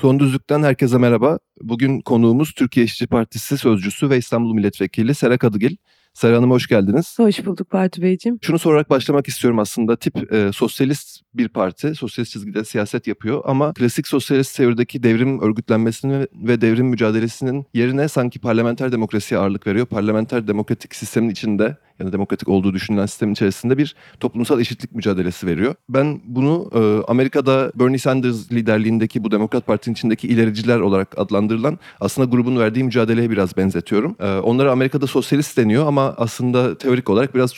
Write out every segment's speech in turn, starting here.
Son Düzlük'ten herkese merhaba. Bugün konuğumuz Türkiye İşçi Partisi Sözcüsü ve İstanbul Milletvekili Sera Kadıgil. Sera Hanım hoş geldiniz. Hoş bulduk Bartu Beyciğim. Şunu sorarak başlamak istiyorum aslında. Tip e, sosyalist bir parti, sosyalist çizgide siyaset yapıyor ama klasik sosyalist teorideki devrim örgütlenmesini ve devrim mücadelesinin yerine sanki parlamenter demokrasiye ağırlık veriyor. Parlamenter demokratik sistemin içinde yani demokratik olduğu düşünülen sistemin içerisinde bir toplumsal eşitlik mücadelesi veriyor. Ben bunu e, Amerika'da Bernie Sanders liderliğindeki bu Demokrat Parti'nin içindeki ilericiler olarak adlandırılan aslında grubun verdiği mücadeleye biraz benzetiyorum. E, onlara Amerika'da sosyalist deniyor ama aslında teorik olarak biraz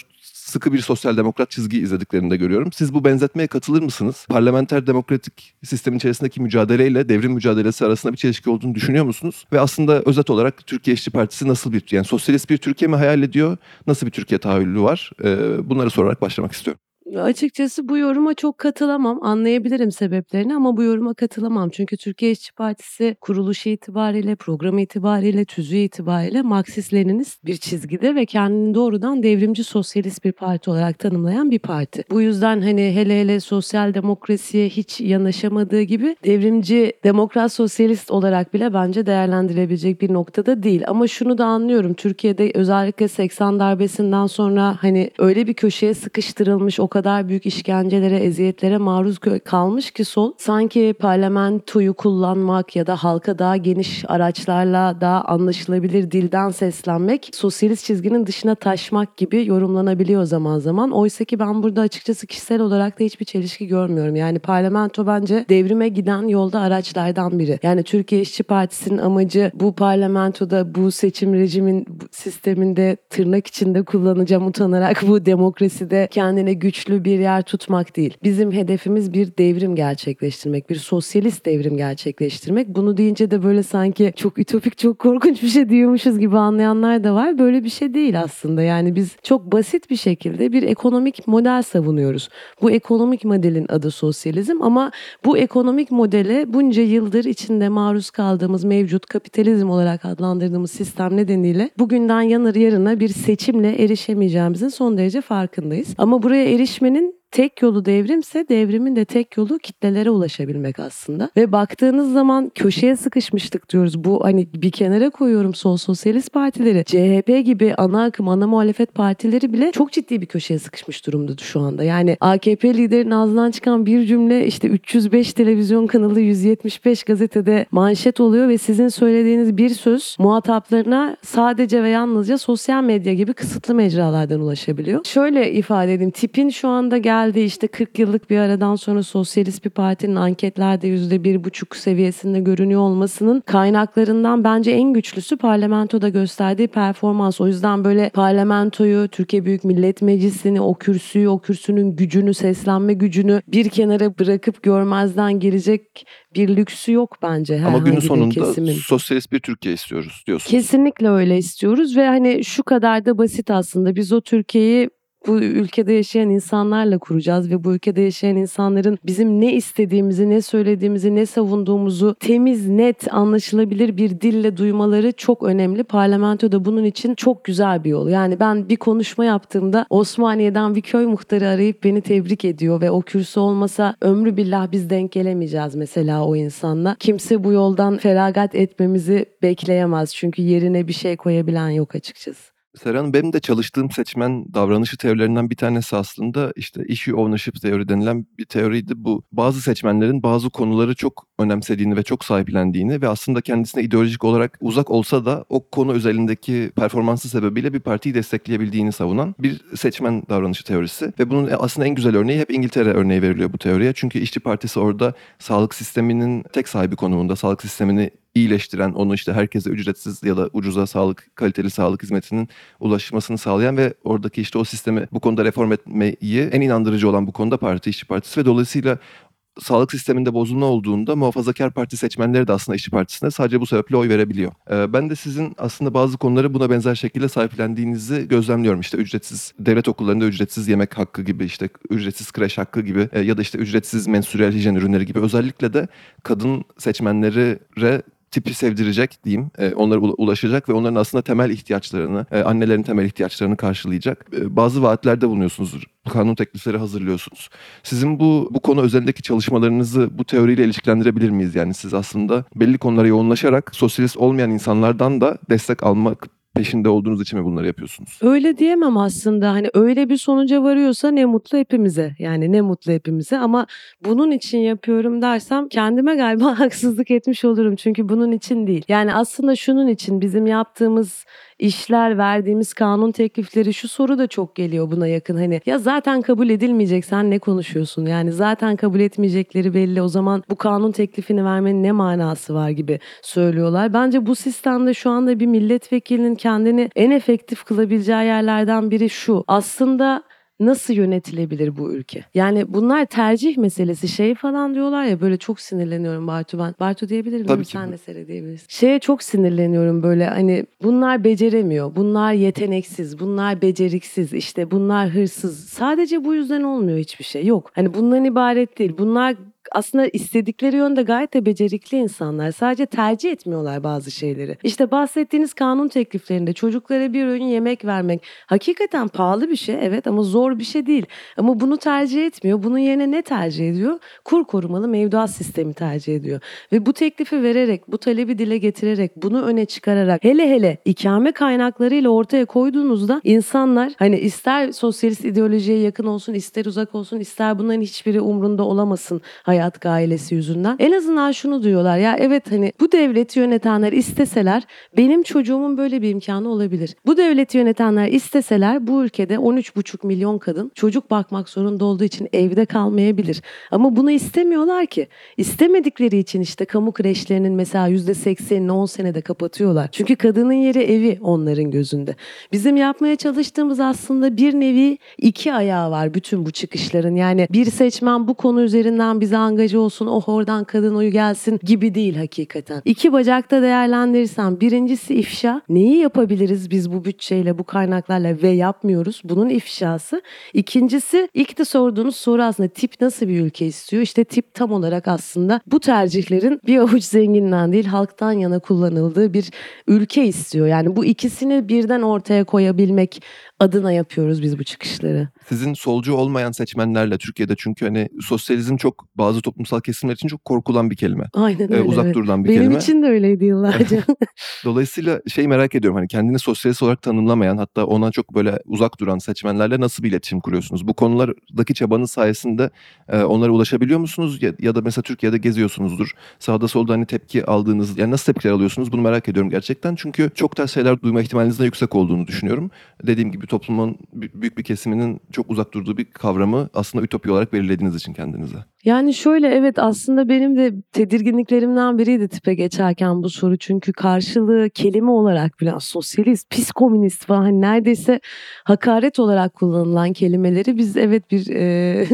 sıkı bir sosyal demokrat çizgi izlediklerini de görüyorum. Siz bu benzetmeye katılır mısınız? Parlamenter demokratik sistemin içerisindeki mücadeleyle devrim mücadelesi arasında bir çelişki olduğunu düşünüyor musunuz? Ve aslında özet olarak Türkiye İşçi Partisi nasıl bir, yani sosyalist bir Türkiye mi hayal ediyor? Nasıl bir Türkiye tahayyülü var? Ee, bunları sorarak başlamak istiyorum. Açıkçası bu yoruma çok katılamam. Anlayabilirim sebeplerini ama bu yoruma katılamam. Çünkü Türkiye İşçi Partisi kuruluşu itibariyle, programı itibariyle, tüzüğü itibariyle Marksist-Leninist bir çizgide ve kendini doğrudan devrimci sosyalist bir parti olarak tanımlayan bir parti. Bu yüzden hani hele hele sosyal demokrasiye hiç yanaşamadığı gibi devrimci demokrat sosyalist olarak bile bence değerlendirebilecek bir noktada değil. Ama şunu da anlıyorum. Türkiye'de özellikle 80 darbesinden sonra hani öyle bir köşeye sıkıştırılmış o kadar büyük işkencelere, eziyetlere maruz kalmış ki sol sanki parlamentoyu kullanmak ya da halka daha geniş araçlarla daha anlaşılabilir dilden seslenmek sosyalist çizginin dışına taşmak gibi yorumlanabiliyor zaman zaman. Oysa ki ben burada açıkçası kişisel olarak da hiçbir çelişki görmüyorum. Yani parlamento bence devrime giden yolda araçlardan biri. Yani Türkiye İşçi Partisi'nin amacı bu parlamentoda bu seçim rejimin sisteminde tırnak içinde kullanacağım utanarak bu demokraside kendine güç güçlü bir yer tutmak değil. Bizim hedefimiz bir devrim gerçekleştirmek, bir sosyalist devrim gerçekleştirmek. Bunu deyince de böyle sanki çok ütopik, çok korkunç bir şey diyormuşuz gibi anlayanlar da var. Böyle bir şey değil aslında. Yani biz çok basit bir şekilde bir ekonomik model savunuyoruz. Bu ekonomik modelin adı sosyalizm ama bu ekonomik modele bunca yıldır içinde maruz kaldığımız mevcut kapitalizm olarak adlandırdığımız sistem nedeniyle bugünden yanır yarına bir seçimle erişemeyeceğimizin son derece farkındayız. Ama buraya eriş gelişmenin tek yolu devrimse devrimin de tek yolu kitlelere ulaşabilmek aslında. Ve baktığınız zaman köşeye sıkışmıştık diyoruz. Bu hani bir kenara koyuyorum sol sosyalist partileri. CHP gibi ana akım ana muhalefet partileri bile çok ciddi bir köşeye sıkışmış durumda şu anda. Yani AKP liderinin ağzından çıkan bir cümle işte 305 televizyon kanalı 175 gazetede manşet oluyor ve sizin söylediğiniz bir söz muhataplarına sadece ve yalnızca sosyal medya gibi kısıtlı mecralardan ulaşabiliyor. Şöyle ifade edeyim. Tipin şu anda gel geldi işte 40 yıllık bir aradan sonra sosyalist bir partinin anketlerde %1,5 seviyesinde görünüyor olmasının kaynaklarından bence en güçlüsü parlamentoda gösterdiği performans. O yüzden böyle parlamentoyu, Türkiye Büyük Millet Meclisi'ni, o kürsüyü, o kürsünün gücünü, seslenme gücünü bir kenara bırakıp görmezden gelecek bir lüksü yok bence. Ama günün sonunda kesimin. sosyalist bir Türkiye istiyoruz diyorsunuz. Kesinlikle öyle istiyoruz ve hani şu kadar da basit aslında biz o Türkiye'yi bu ülkede yaşayan insanlarla kuracağız ve bu ülkede yaşayan insanların bizim ne istediğimizi, ne söylediğimizi, ne savunduğumuzu temiz, net, anlaşılabilir bir dille duymaları çok önemli. Parlamento da bunun için çok güzel bir yol. Yani ben bir konuşma yaptığımda Osmaniye'den bir köy muhtarı arayıp beni tebrik ediyor ve o kürsü olmasa ömrü billah biz denk gelemeyeceğiz mesela o insanla. Kimse bu yoldan feragat etmemizi bekleyemez çünkü yerine bir şey koyabilen yok açıkçası. Serhan benim de çalıştığım seçmen davranışı teorilerinden bir tanesi aslında işte issue ownership teori denilen bir teoriydi. Bu bazı seçmenlerin bazı konuları çok önemsediğini ve çok sahiplendiğini ve aslında kendisine ideolojik olarak uzak olsa da o konu özelindeki performansı sebebiyle bir partiyi destekleyebildiğini savunan bir seçmen davranışı teorisi. Ve bunun aslında en güzel örneği hep İngiltere örneği veriliyor bu teoriye. Çünkü işçi partisi orada sağlık sisteminin tek sahibi konumunda sağlık sistemini iyileştiren, onu işte herkese ücretsiz ya da ucuza sağlık, kaliteli sağlık hizmetinin ulaşmasını sağlayan ve oradaki işte o sistemi bu konuda reform etmeyi en inandırıcı olan bu konuda Parti İşçi Partisi ve dolayısıyla sağlık sisteminde bozulma olduğunda muhafazakar parti seçmenleri de aslında işçi partisine sadece bu sebeple oy verebiliyor. Ee, ben de sizin aslında bazı konuları buna benzer şekilde sahiplendiğinizi gözlemliyorum. İşte ücretsiz devlet okullarında ücretsiz yemek hakkı gibi işte ücretsiz kreş hakkı gibi e, ya da işte ücretsiz menstrüel hijyen ürünleri gibi özellikle de kadın seçmenlere tipi sevdirecek diyeyim. E, onlara ulaşacak ve onların aslında temel ihtiyaçlarını, e, annelerin temel ihtiyaçlarını karşılayacak. E, bazı vaatlerde bulunuyorsunuz. Kanun teklifleri hazırlıyorsunuz. Sizin bu bu konu özelindeki çalışmalarınızı bu teoriyle ilişkilendirebilir miyiz? Yani siz aslında belli konulara yoğunlaşarak sosyalist olmayan insanlardan da destek almak peşinde olduğunuz için mi bunları yapıyorsunuz? Öyle diyemem aslında. Hani öyle bir sonuca varıyorsa ne mutlu hepimize. Yani ne mutlu hepimize ama bunun için yapıyorum dersem kendime galiba haksızlık etmiş olurum. Çünkü bunun için değil. Yani aslında şunun için bizim yaptığımız işler, verdiğimiz kanun teklifleri şu soru da çok geliyor buna yakın. Hani ya zaten kabul edilmeyecek sen ne konuşuyorsun? Yani zaten kabul etmeyecekleri belli. O zaman bu kanun teklifini vermenin ne manası var gibi söylüyorlar. Bence bu sistemde şu anda bir milletvekilinin kendini en efektif kılabileceği yerlerden biri şu. Aslında nasıl yönetilebilir bu ülke? Yani bunlar tercih meselesi şey falan diyorlar ya böyle çok sinirleniyorum Bartu ben. Bartu diyebilir miyim? Tabii ki. Sen de seyredebilirsin. Şeye çok sinirleniyorum böyle hani bunlar beceremiyor. Bunlar yeteneksiz. Bunlar beceriksiz. işte bunlar hırsız. Sadece bu yüzden olmuyor hiçbir şey. Yok. Hani bundan ibaret değil. Bunlar aslında istedikleri yönde gayet de becerikli insanlar. Sadece tercih etmiyorlar bazı şeyleri. İşte bahsettiğiniz kanun tekliflerinde çocuklara bir öğün yemek vermek hakikaten pahalı bir şey evet ama zor bir şey değil. Ama bunu tercih etmiyor. Bunun yerine ne tercih ediyor? Kur korumalı mevduat sistemi tercih ediyor. Ve bu teklifi vererek, bu talebi dile getirerek, bunu öne çıkararak hele hele ikame kaynaklarıyla ortaya koyduğunuzda insanlar hani ister sosyalist ideolojiye yakın olsun, ister uzak olsun, ister bunların hiçbiri umrunda olamasın hayat ailesi yüzünden. En azından şunu diyorlar ya evet hani bu devleti yönetenler isteseler benim çocuğumun böyle bir imkanı olabilir. Bu devleti yönetenler isteseler bu ülkede 13,5 milyon kadın çocuk bakmak zorunda olduğu için evde kalmayabilir. Ama bunu istemiyorlar ki. İstemedikleri için işte kamu kreşlerinin mesela %80'ini 10 senede kapatıyorlar. Çünkü kadının yeri evi onların gözünde. Bizim yapmaya çalıştığımız aslında bir nevi iki ayağı var bütün bu çıkışların. Yani bir seçmen bu konu üzerinden bize angaja olsun, oh oradan kadın oyu gelsin gibi değil hakikaten. İki bacakta değerlendirirsem birincisi ifşa. Neyi yapabiliriz biz bu bütçeyle, bu kaynaklarla ve yapmıyoruz? Bunun ifşası. İkincisi ilk de sorduğunuz soru aslında tip nasıl bir ülke istiyor? İşte tip tam olarak aslında bu tercihlerin bir avuç zenginden değil halktan yana kullanıldığı bir ülke istiyor. Yani bu ikisini birden ortaya koyabilmek adına yapıyoruz biz bu çıkışları. Sizin solcu olmayan seçmenlerle Türkiye'de çünkü hani sosyalizm çok bazı toplumsal kesimler için çok korkulan bir kelime. Aynen öyle. Ee, uzak evet. durulan bir Benim kelime. için de öyleydi yıllarca. Dolayısıyla şey merak ediyorum hani kendini sosyalist olarak tanımlamayan hatta ona çok böyle uzak duran seçmenlerle nasıl bir iletişim kuruyorsunuz? Bu konulardaki çabanız sayesinde e, onlara ulaşabiliyor musunuz? Ya, ya da mesela Türkiye'de geziyorsunuzdur. Sağda solda hani tepki aldığınız yani nasıl tepkiler alıyorsunuz? Bunu merak ediyorum gerçekten. Çünkü çok ters şeyler duyma ihtimalinizin de yüksek olduğunu düşünüyorum. Dediğim gibi toplumun büyük bir kesiminin çok uzak durduğu bir kavramı aslında ütopi olarak belirlediğiniz için kendinize. Yani şöyle evet aslında benim de tedirginliklerimden biriydi tipe geçerken bu soru. Çünkü karşılığı kelime olarak bile sosyalist, pis komünist falan hani neredeyse hakaret olarak kullanılan kelimeleri biz evet bir e,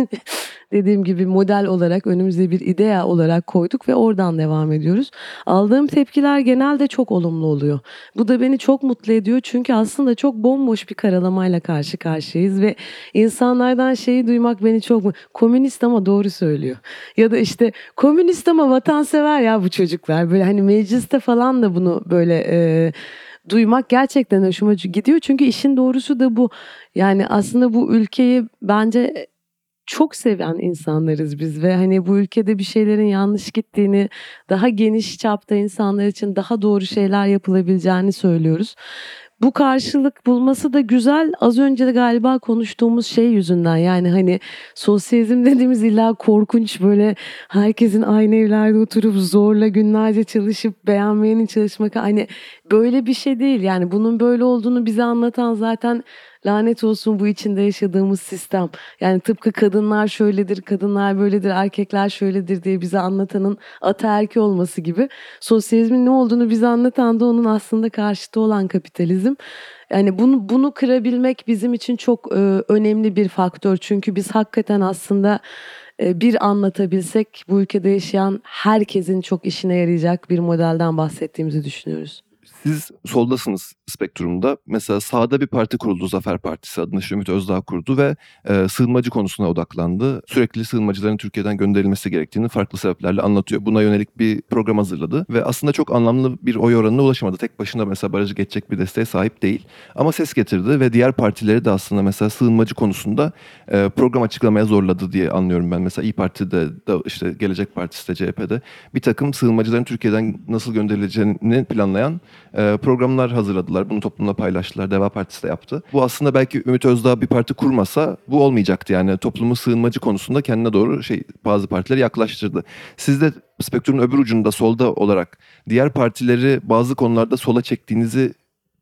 dediğim gibi model olarak önümüze bir idea olarak koyduk ve oradan devam ediyoruz. Aldığım tepkiler genelde çok olumlu oluyor. Bu da beni çok mutlu ediyor çünkü aslında çok bomboş bir karalamayla karşı karşıyayız ve insanlardan şeyi duymak beni çok komünist ama doğru söylüyor. Ya da işte komünist ama vatansever ya bu çocuklar. Böyle hani mecliste falan da bunu böyle e, duymak gerçekten hoşuma gidiyor. Çünkü işin doğrusu da bu. Yani aslında bu ülkeyi bence çok seven insanlarız biz ve hani bu ülkede bir şeylerin yanlış gittiğini, daha geniş çapta insanlar için daha doğru şeyler yapılabileceğini söylüyoruz. Bu karşılık bulması da güzel. Az önce de galiba konuştuğumuz şey yüzünden yani hani sosyalizm dediğimiz illa korkunç böyle herkesin aynı evlerde oturup zorla günlerce çalışıp beğenmeyenin çalışmak hani böyle bir şey değil. Yani bunun böyle olduğunu bize anlatan zaten lanet olsun bu içinde yaşadığımız sistem. Yani tıpkı kadınlar şöyledir, kadınlar böyledir, erkekler şöyledir diye bize anlatanın ataerki olması gibi. Sosyalizmin ne olduğunu bize anlatan da onun aslında karşıtı olan kapitalizm. Yani bunu bunu kırabilmek bizim için çok e, önemli bir faktör. Çünkü biz hakikaten aslında e, bir anlatabilsek bu ülkede yaşayan herkesin çok işine yarayacak bir modelden bahsettiğimizi düşünüyoruz. Siz soldasınız spektrumda. Mesela sağda bir parti kuruldu Zafer Partisi adını Ümit Özdağ kurdu ve e, sığınmacı konusuna odaklandı. Sürekli sığınmacıların Türkiye'den gönderilmesi gerektiğini farklı sebeplerle anlatıyor. Buna yönelik bir program hazırladı ve aslında çok anlamlı bir oy oranına ulaşamadı. Tek başına mesela barajı geçecek bir desteğe sahip değil. Ama ses getirdi ve diğer partileri de aslında mesela sığınmacı konusunda e, program açıklamaya zorladı diye anlıyorum ben. Mesela İyi Parti'de de işte Gelecek Partisi de CHP'de bir takım sığınmacıların Türkiye'den nasıl gönderileceğini planlayan e, programlar hazırladılar. Bunu toplumla paylaştılar. Deva Partisi de yaptı. Bu aslında belki Ümit Özdağ bir parti kurmasa bu olmayacaktı. Yani toplumu sığınmacı konusunda kendine doğru şey bazı partileri yaklaştırdı. Siz de spektrumun öbür ucunda solda olarak diğer partileri bazı konularda sola çektiğinizi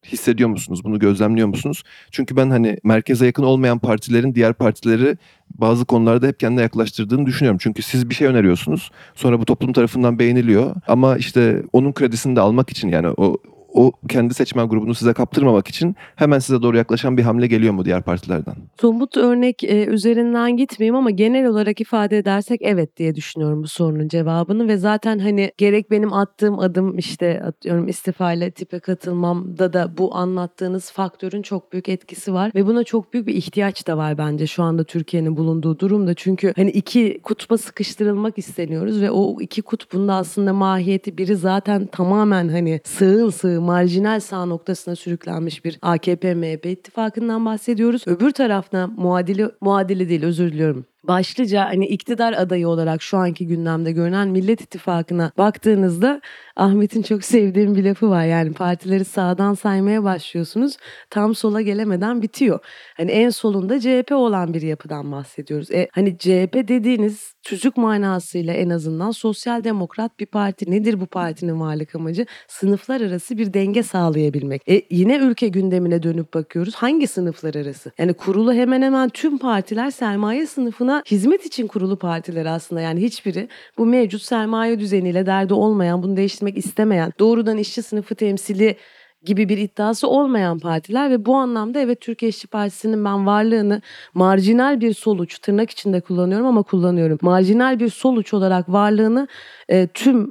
hissediyor musunuz? Bunu gözlemliyor musunuz? Çünkü ben hani merkeze yakın olmayan partilerin diğer partileri bazı konularda hep kendine yaklaştırdığını düşünüyorum. Çünkü siz bir şey öneriyorsunuz. Sonra bu toplum tarafından beğeniliyor. Ama işte onun kredisini de almak için yani o o kendi seçmen grubunu size kaptırmamak için hemen size doğru yaklaşan bir hamle geliyor mu diğer partilerden? Somut örnek e, üzerinden gitmeyeyim ama genel olarak ifade edersek evet diye düşünüyorum bu sorunun cevabını ve zaten hani gerek benim attığım adım işte atıyorum istifayla tipe katılmamda da bu anlattığınız faktörün çok büyük etkisi var ve buna çok büyük bir ihtiyaç da var bence şu anda Türkiye'nin bulunduğu durumda. Çünkü hani iki kutba sıkıştırılmak isteniyoruz ve o iki kutbun da aslında mahiyeti biri zaten tamamen hani sığın sığın marjinal sağ noktasına sürüklenmiş bir AKP-MHP ittifakından bahsediyoruz. Öbür tarafta muadili, muadili değil özür diliyorum başlıca hani iktidar adayı olarak şu anki gündemde görünen Millet İttifakı'na baktığınızda Ahmet'in çok sevdiğim bir lafı var. Yani partileri sağdan saymaya başlıyorsunuz. Tam sola gelemeden bitiyor. Hani en solunda CHP olan bir yapıdan bahsediyoruz. E, hani CHP dediğiniz tüzük manasıyla en azından sosyal demokrat bir parti. Nedir bu partinin varlık amacı? Sınıflar arası bir denge sağlayabilmek. E, yine ülke gündemine dönüp bakıyoruz. Hangi sınıflar arası? Yani kurulu hemen hemen tüm partiler sermaye sınıfına hizmet için kurulu partiler aslında. Yani hiçbiri bu mevcut sermaye düzeniyle derdi olmayan, bunu değiştirmek istemeyen, doğrudan işçi sınıfı temsili gibi bir iddiası olmayan partiler ve bu anlamda evet Türkiye İşçi Partisi'nin ben varlığını marjinal bir soluç tırnak içinde kullanıyorum ama kullanıyorum. Marjinal bir soluç olarak varlığını e, tüm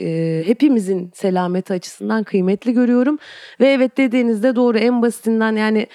e, hepimizin selameti açısından kıymetli görüyorum. Ve evet dediğinizde doğru en basitinden yani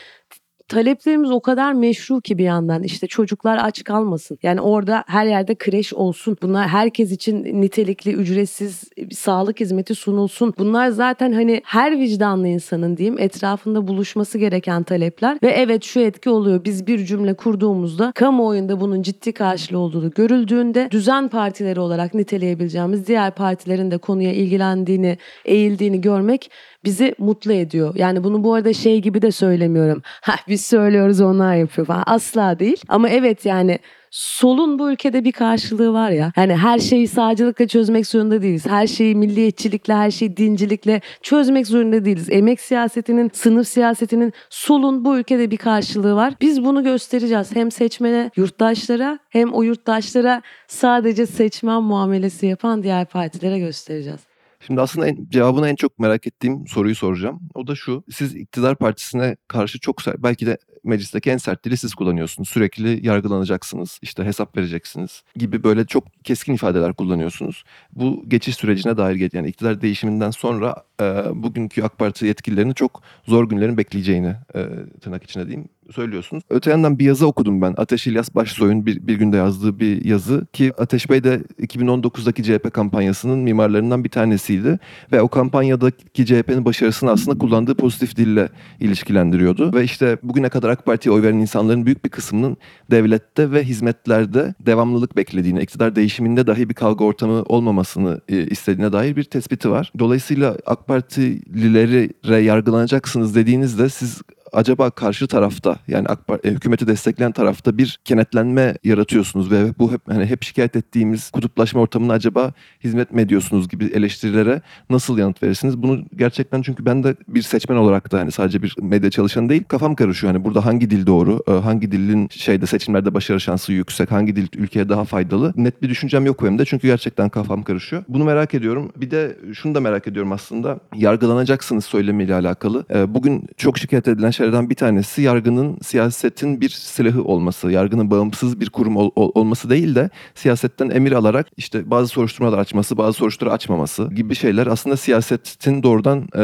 taleplerimiz o kadar meşru ki bir yandan işte çocuklar aç kalmasın. Yani orada her yerde kreş olsun. Bunlar herkes için nitelikli, ücretsiz sağlık hizmeti sunulsun. Bunlar zaten hani her vicdanlı insanın diyeyim etrafında buluşması gereken talepler ve evet şu etki oluyor. Biz bir cümle kurduğumuzda kamuoyunda bunun ciddi karşılığı olduğu görüldüğünde düzen partileri olarak niteleyebileceğimiz diğer partilerin de konuya ilgilendiğini, eğildiğini görmek bizi mutlu ediyor. Yani bunu bu arada şey gibi de söylemiyorum. Ha biz söylüyoruz onlar yapıyor falan. Asla değil. Ama evet yani solun bu ülkede bir karşılığı var ya. Yani her şeyi sağcılıkla çözmek zorunda değiliz. Her şeyi milliyetçilikle, her şeyi dincilikle çözmek zorunda değiliz. Emek siyasetinin, sınıf siyasetinin solun bu ülkede bir karşılığı var. Biz bunu göstereceğiz. Hem seçmene, yurttaşlara hem o yurttaşlara sadece seçmen muamelesi yapan diğer partilere göstereceğiz. Şimdi aslında en, cevabını en çok merak ettiğim soruyu soracağım. O da şu. Siz iktidar partisine karşı çok sert, belki de meclisteki en sert dili siz kullanıyorsunuz. Sürekli yargılanacaksınız, işte hesap vereceksiniz gibi böyle çok keskin ifadeler kullanıyorsunuz. Bu geçiş sürecine dair yani iktidar değişiminden sonra e, bugünkü AK Parti yetkililerinin çok zor günlerin bekleyeceğini e, tırnak içine diyeyim söylüyorsunuz. Öte yandan bir yazı okudum ben. Ateş İlyas Başsoy'un bir, bir günde yazdığı bir yazı ki Ateş Bey de 2019'daki CHP kampanyasının mimarlarından bir tanesiydi. Ve o kampanyadaki CHP'nin başarısını aslında kullandığı pozitif dille ilişkilendiriyordu. Ve işte bugüne kadar AK Parti'ye oy veren insanların büyük bir kısmının devlette ve hizmetlerde devamlılık beklediğini, iktidar değişiminde dahi bir kavga ortamı olmamasını e, istediğine dair bir tespiti var. Dolayısıyla AK Partililere yargılanacaksınız dediğinizde siz acaba karşı tarafta yani AK Parti, e, hükümeti destekleyen tarafta bir kenetlenme yaratıyorsunuz ve bu hep hani hep şikayet ettiğimiz kutuplaşma ortamına acaba hizmet mi ediyorsunuz gibi eleştirilere nasıl yanıt verirsiniz? Bunu gerçekten çünkü ben de bir seçmen olarak da hani sadece bir medya çalışanı değil kafam karışıyor. Hani burada hangi dil doğru? E, hangi dilin şeyde seçimlerde başarı şansı yüksek? Hangi dil ülkeye daha faydalı? Net bir düşüncem yok benim de çünkü gerçekten kafam karışıyor. Bunu merak ediyorum. Bir de şunu da merak ediyorum aslında. Yargılanacaksınız söylemiyle alakalı. E, bugün çok şikayet edilen şey şeylerden bir tanesi yargının siyasetin bir silahı olması, yargının bağımsız bir kurum ol- ol- olması değil de siyasetten emir alarak işte bazı soruşturmalar açması, bazı soruşturma açmaması gibi şeyler aslında siyasetin doğrudan e,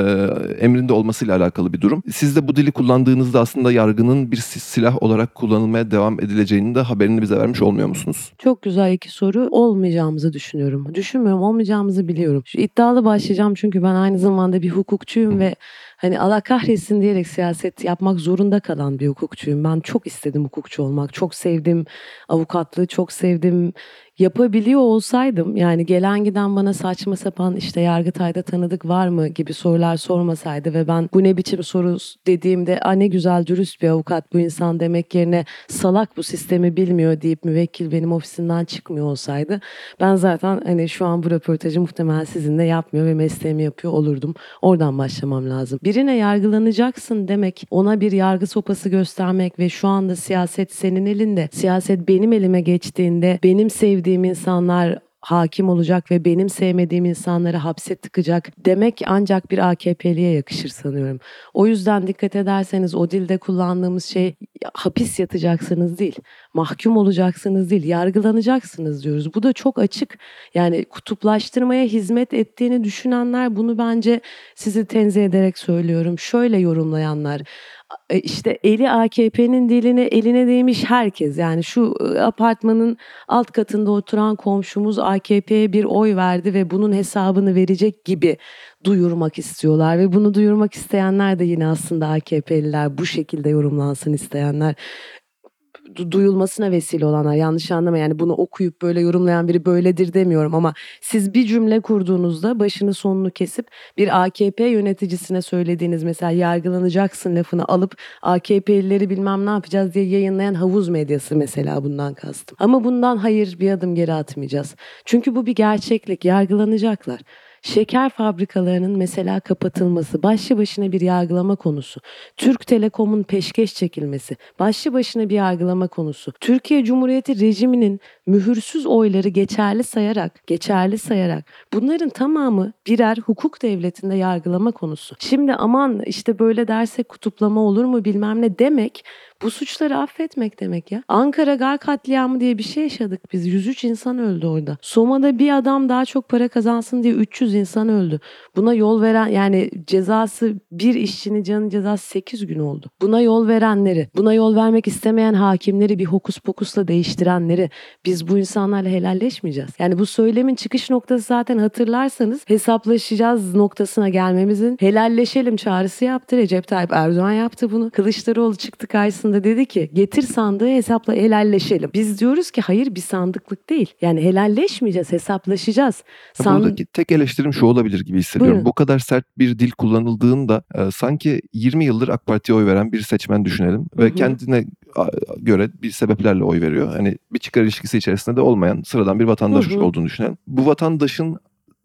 emrinde olmasıyla alakalı bir durum. Siz de bu dili kullandığınızda aslında yargının bir si- silah olarak kullanılmaya devam edileceğini de haberini bize vermiş olmuyor musunuz? Çok güzel iki soru. Olmayacağımızı düşünüyorum. Düşünmüyorum, olmayacağımızı biliyorum. Şu iddialı başlayacağım çünkü ben aynı zamanda bir hukukçuyum ve hani Allah kahretsin diyerek siyaset yapmak zorunda kalan bir hukukçuyum. Ben çok istedim hukukçu olmak. Çok sevdim avukatlığı, çok sevdim. Yapabiliyor olsaydım yani gelen giden bana saçma sapan işte Yargıtay'da tanıdık var mı gibi sorular sormasaydı ve ben bu ne biçim soru dediğimde a ne güzel dürüst bir avukat bu insan demek yerine salak bu sistemi bilmiyor deyip müvekkil benim ofisimden çıkmıyor olsaydı ben zaten hani şu an bu röportajı muhtemelen sizinle yapmıyor ve mesleğimi yapıyor olurdum. Oradan başlamam lazım. Birine yargılanacaksın demek, ona bir yargı sopası göstermek ve şu anda siyaset senin elinde. Siyaset benim elime geçtiğinde benim sevdiğim insanlar hakim olacak ve benim sevmediğim insanları hapse tıkacak demek ancak bir AKP'liye yakışır sanıyorum. O yüzden dikkat ederseniz o dilde kullandığımız şey hapis yatacaksınız değil, mahkum olacaksınız değil, yargılanacaksınız diyoruz. Bu da çok açık. Yani kutuplaştırmaya hizmet ettiğini düşünenler bunu bence sizi tenzih ederek söylüyorum. Şöyle yorumlayanlar işte eli AKP'nin diline eline değmiş herkes. Yani şu e, apartmanın alt katında oturan komşumuz AKP'ye bir oy verdi ve bunun hesabını verecek gibi duyurmak istiyorlar. Ve bunu duyurmak isteyenler de yine aslında AKP'liler bu şekilde yorumlansın isteyenler duyulmasına vesile olanlar yanlış anlama yani bunu okuyup böyle yorumlayan biri böyledir demiyorum ama siz bir cümle kurduğunuzda başını sonunu kesip bir AKP yöneticisine söylediğiniz mesela yargılanacaksın lafını alıp AKP'lileri bilmem ne yapacağız diye yayınlayan havuz medyası mesela bundan kastım. Ama bundan hayır bir adım geri atmayacağız. Çünkü bu bir gerçeklik yargılanacaklar. Şeker fabrikalarının mesela kapatılması başlı başına bir yargılama konusu. Türk Telekom'un peşkeş çekilmesi başlı başına bir yargılama konusu. Türkiye Cumhuriyeti rejiminin mühürsüz oyları geçerli sayarak, geçerli sayarak bunların tamamı birer hukuk devletinde yargılama konusu. Şimdi aman işte böyle dersek kutuplama olur mu bilmem ne demek bu suçları affetmek demek ya. Ankara Gar katliamı diye bir şey yaşadık biz. 103 insan öldü orada. Soma'da bir adam daha çok para kazansın diye 300 insan öldü. Buna yol veren yani cezası bir işçinin canı cezası 8 gün oldu. Buna yol verenleri, buna yol vermek istemeyen hakimleri bir hokus pokusla değiştirenleri biz bu insanlarla helalleşmeyeceğiz. Yani bu söylemin çıkış noktası zaten hatırlarsanız hesaplaşacağız noktasına gelmemizin helalleşelim çağrısı yaptı. Recep Tayyip Erdoğan yaptı bunu. Kılıçdaroğlu çıktı karşısında dedi ki getir sandığı hesapla helalleşelim. Biz diyoruz ki hayır bir sandıklık değil. Yani helalleşmeyeceğiz hesaplaşacağız. San- Buradaki tek eleştirim şu olabilir gibi hissediyorum. Buyurun. Bu kadar sert bir dil kullanıldığında e, sanki 20 yıldır AK Parti'ye oy veren bir seçmen düşünelim ve hı. kendine göre bir sebeplerle oy veriyor. Hani bir çıkar ilişkisi içerisinde de olmayan sıradan bir vatandaş Hı hı. olduğunu düşünelim. Bu vatandaşın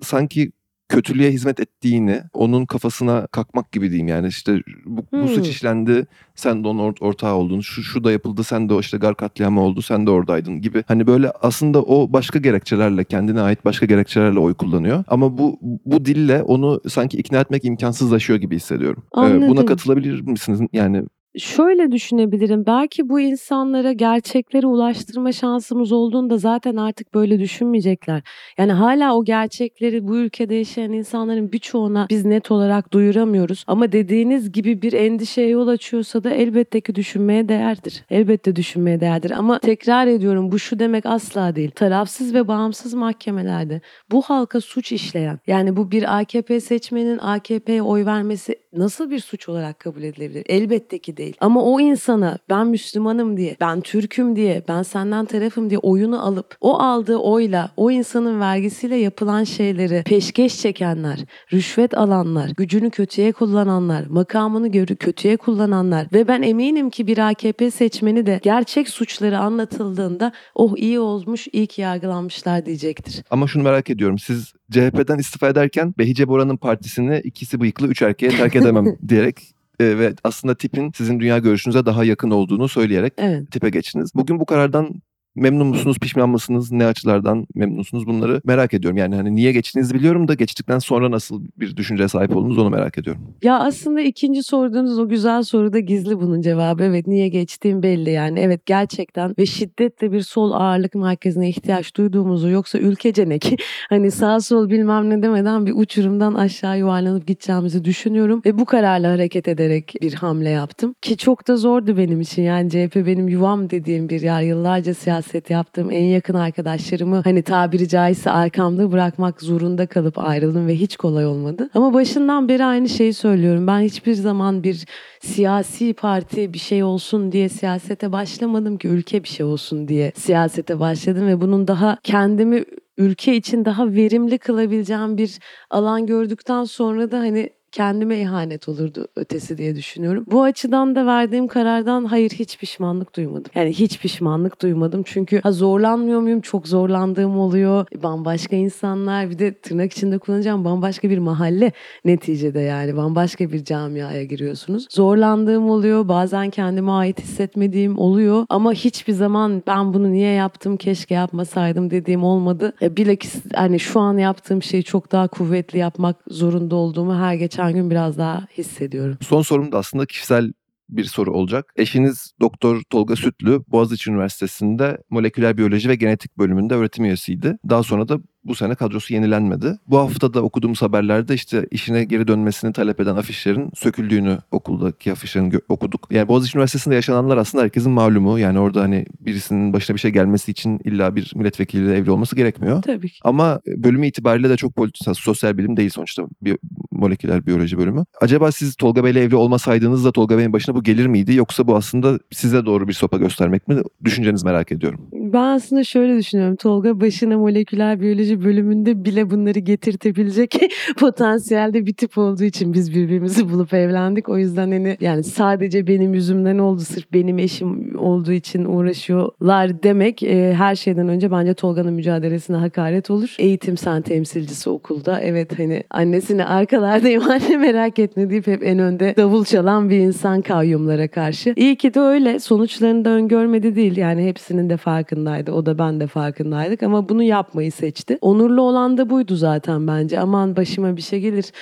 sanki kötülüğe hizmet ettiğini onun kafasına kakmak gibi diyeyim yani işte bu, bu suç Hmm. işlendi sen de onun or- ortağı oldun şu, şu da yapıldı sen de o işte gar katliamı oldu sen de oradaydın gibi hani böyle aslında o başka gerekçelerle kendine ait başka gerekçelerle oy kullanıyor ama bu bu dille onu sanki ikna etmek imkansızlaşıyor gibi hissediyorum. Ee, Anladım. buna katılabilir misiniz? Yani Şöyle düşünebilirim. Belki bu insanlara gerçekleri ulaştırma şansımız olduğunda zaten artık böyle düşünmeyecekler. Yani hala o gerçekleri bu ülkede yaşayan insanların birçoğuna biz net olarak duyuramıyoruz. Ama dediğiniz gibi bir endişeye yol açıyorsa da elbette ki düşünmeye değerdir. Elbette düşünmeye değerdir. Ama tekrar ediyorum bu şu demek asla değil. Tarafsız ve bağımsız mahkemelerde bu halka suç işleyen yani bu bir AKP seçmenin AKP'ye oy vermesi nasıl bir suç olarak kabul edilebilir? Elbette ki değil. Ama o insana ben Müslümanım diye, ben Türk'üm diye, ben senden tarafım diye oyunu alıp o aldığı oyla, o insanın vergisiyle yapılan şeyleri peşkeş çekenler, rüşvet alanlar, gücünü kötüye kullananlar, makamını görü kötüye kullananlar ve ben eminim ki bir AKP seçmeni de gerçek suçları anlatıldığında oh iyi olmuş, iyi yargılanmışlar diyecektir. ama şunu merak ediyorum siz CHP'den istifa ederken Behice Bora'nın partisini ikisi bıyıklı üç erkeğe terk edemem diyerek e, ve aslında tipin sizin dünya görüşünüze daha yakın olduğunu söyleyerek Evet. tipe geçtiniz. Bugün bu karardan Memnun musunuz, pişman mısınız, ne açılardan memnunsunuz bunları merak ediyorum. Yani hani niye geçtiğinizi biliyorum da geçtikten sonra nasıl bir düşünceye sahip oldunuz onu merak ediyorum. Ya aslında ikinci sorduğunuz o güzel soruda gizli bunun cevabı. Evet niye geçtiğim belli yani. Evet gerçekten ve şiddetle bir sol ağırlık merkezine ihtiyaç duyduğumuzu yoksa ülkece ne ki hani sağ sol bilmem ne demeden bir uçurumdan aşağı yuvarlanıp gideceğimizi düşünüyorum. Ve bu kararla hareket ederek bir hamle yaptım. Ki çok da zordu benim için yani CHP benim yuvam dediğim bir yer. Yıllarca siyaset yaptım. En yakın arkadaşlarımı hani tabiri caizse arkamda bırakmak zorunda kalıp ayrıldım ve hiç kolay olmadı. Ama başından beri aynı şeyi söylüyorum. Ben hiçbir zaman bir siyasi parti bir şey olsun diye siyasete başlamadım ki ülke bir şey olsun diye siyasete başladım ve bunun daha kendimi ülke için daha verimli kılabileceğim bir alan gördükten sonra da hani kendime ihanet olurdu ötesi diye düşünüyorum. Bu açıdan da verdiğim karardan hayır hiç pişmanlık duymadım. Yani hiç pişmanlık duymadım. Çünkü ha, zorlanmıyor muyum? Çok zorlandığım oluyor. Bambaşka insanlar bir de tırnak içinde kullanacağım bambaşka bir mahalle neticede yani bambaşka bir camiaya giriyorsunuz. Zorlandığım oluyor. Bazen kendime ait hissetmediğim oluyor. Ama hiçbir zaman ben bunu niye yaptım keşke yapmasaydım dediğim olmadı. E, bilakis hani şu an yaptığım şeyi çok daha kuvvetli yapmak zorunda olduğumu her geçen gün biraz daha hissediyorum. Son sorum da aslında kişisel bir soru olacak. Eşiniz Doktor Tolga Sütlü Boğaziçi Üniversitesi'nde moleküler biyoloji ve genetik bölümünde öğretim üyesiydi. Daha sonra da bu sene kadrosu yenilenmedi. Bu hafta da okuduğumuz haberlerde işte işine geri dönmesini talep eden afişlerin söküldüğünü okuldaki afişlerin okuduk. Yani Boğaziçi Üniversitesi'nde yaşananlar aslında herkesin malumu. Yani orada hani birisinin başına bir şey gelmesi için illa bir milletvekiliyle evli olması gerekmiyor. Tabii ki. Ama bölümü itibariyle de çok politik, sosyal bilim değil sonuçta bir moleküler biyoloji bölümü. Acaba siz Tolga Bey'le evli olmasaydınız da Tolga Bey'in başına bu gelir miydi? Yoksa bu aslında size doğru bir sopa göstermek mi? Düşüncenizi merak ediyorum. Ben aslında şöyle düşünüyorum. Tolga başına moleküler biyoloji bölümünde bile bunları getirtebilecek potansiyelde bir tip olduğu için biz birbirimizi bulup evlendik. O yüzden hani yani sadece benim yüzümden oldu sırf benim eşim olduğu için uğraşıyorlar demek e, her şeyden önce bence Tolga'nın mücadelesine hakaret olur. Eğitim sen temsilcisi okulda. Evet hani annesini arkalardayım anne merak etme deyip hep en önde davul çalan bir insan kayyumlara karşı. İyi ki de öyle. Sonuçlarını da öngörmedi değil. Yani hepsinin de farkındaydı. O da ben de farkındaydık ama bunu yapmayı seçti. Onurlu olan da buydu zaten bence. Aman başıma bir şey gelir.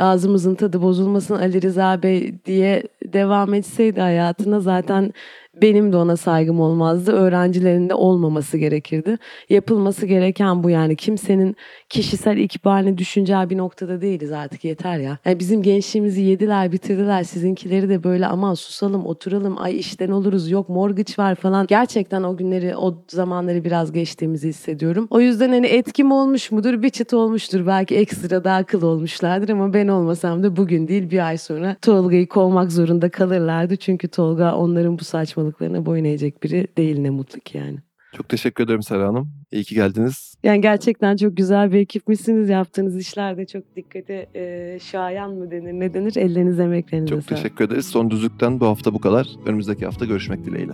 Ağzımızın tadı bozulmasın Ali Rıza Bey diye devam etseydi hayatına zaten benim de ona saygım olmazdı. Öğrencilerin de olmaması gerekirdi. Yapılması gereken bu yani. Kimsenin kişisel ikbalini düşüneceği bir noktada değiliz artık yeter ya. Yani bizim gençliğimizi yediler bitirdiler. Sizinkileri de böyle aman susalım oturalım ay işten oluruz yok mortgage var falan. Gerçekten o günleri o zamanları biraz geçtiğimizi hissediyorum. O yüzden hani etkim olmuş mudur? Bir çıt olmuştur. Belki ekstra daha akıl olmuşlardır ama ben olmasam da bugün değil bir ay sonra Tolga'yı kovmak zorunda kalırlardı. Çünkü Tolga onların bu saçmalıklarına boyun eğecek biri değil ne mutlu ki yani. Çok teşekkür ederim Sera Hanım. İyi ki geldiniz. Yani gerçekten çok güzel bir ekipmişsiniz. Yaptığınız işler de çok dikkate e, şayan mı denir ne denir? Ellerinize emeklerinize Çok teşekkür ederiz. Son düzlükten bu hafta bu kadar. Önümüzdeki hafta görüşmek dileğiyle.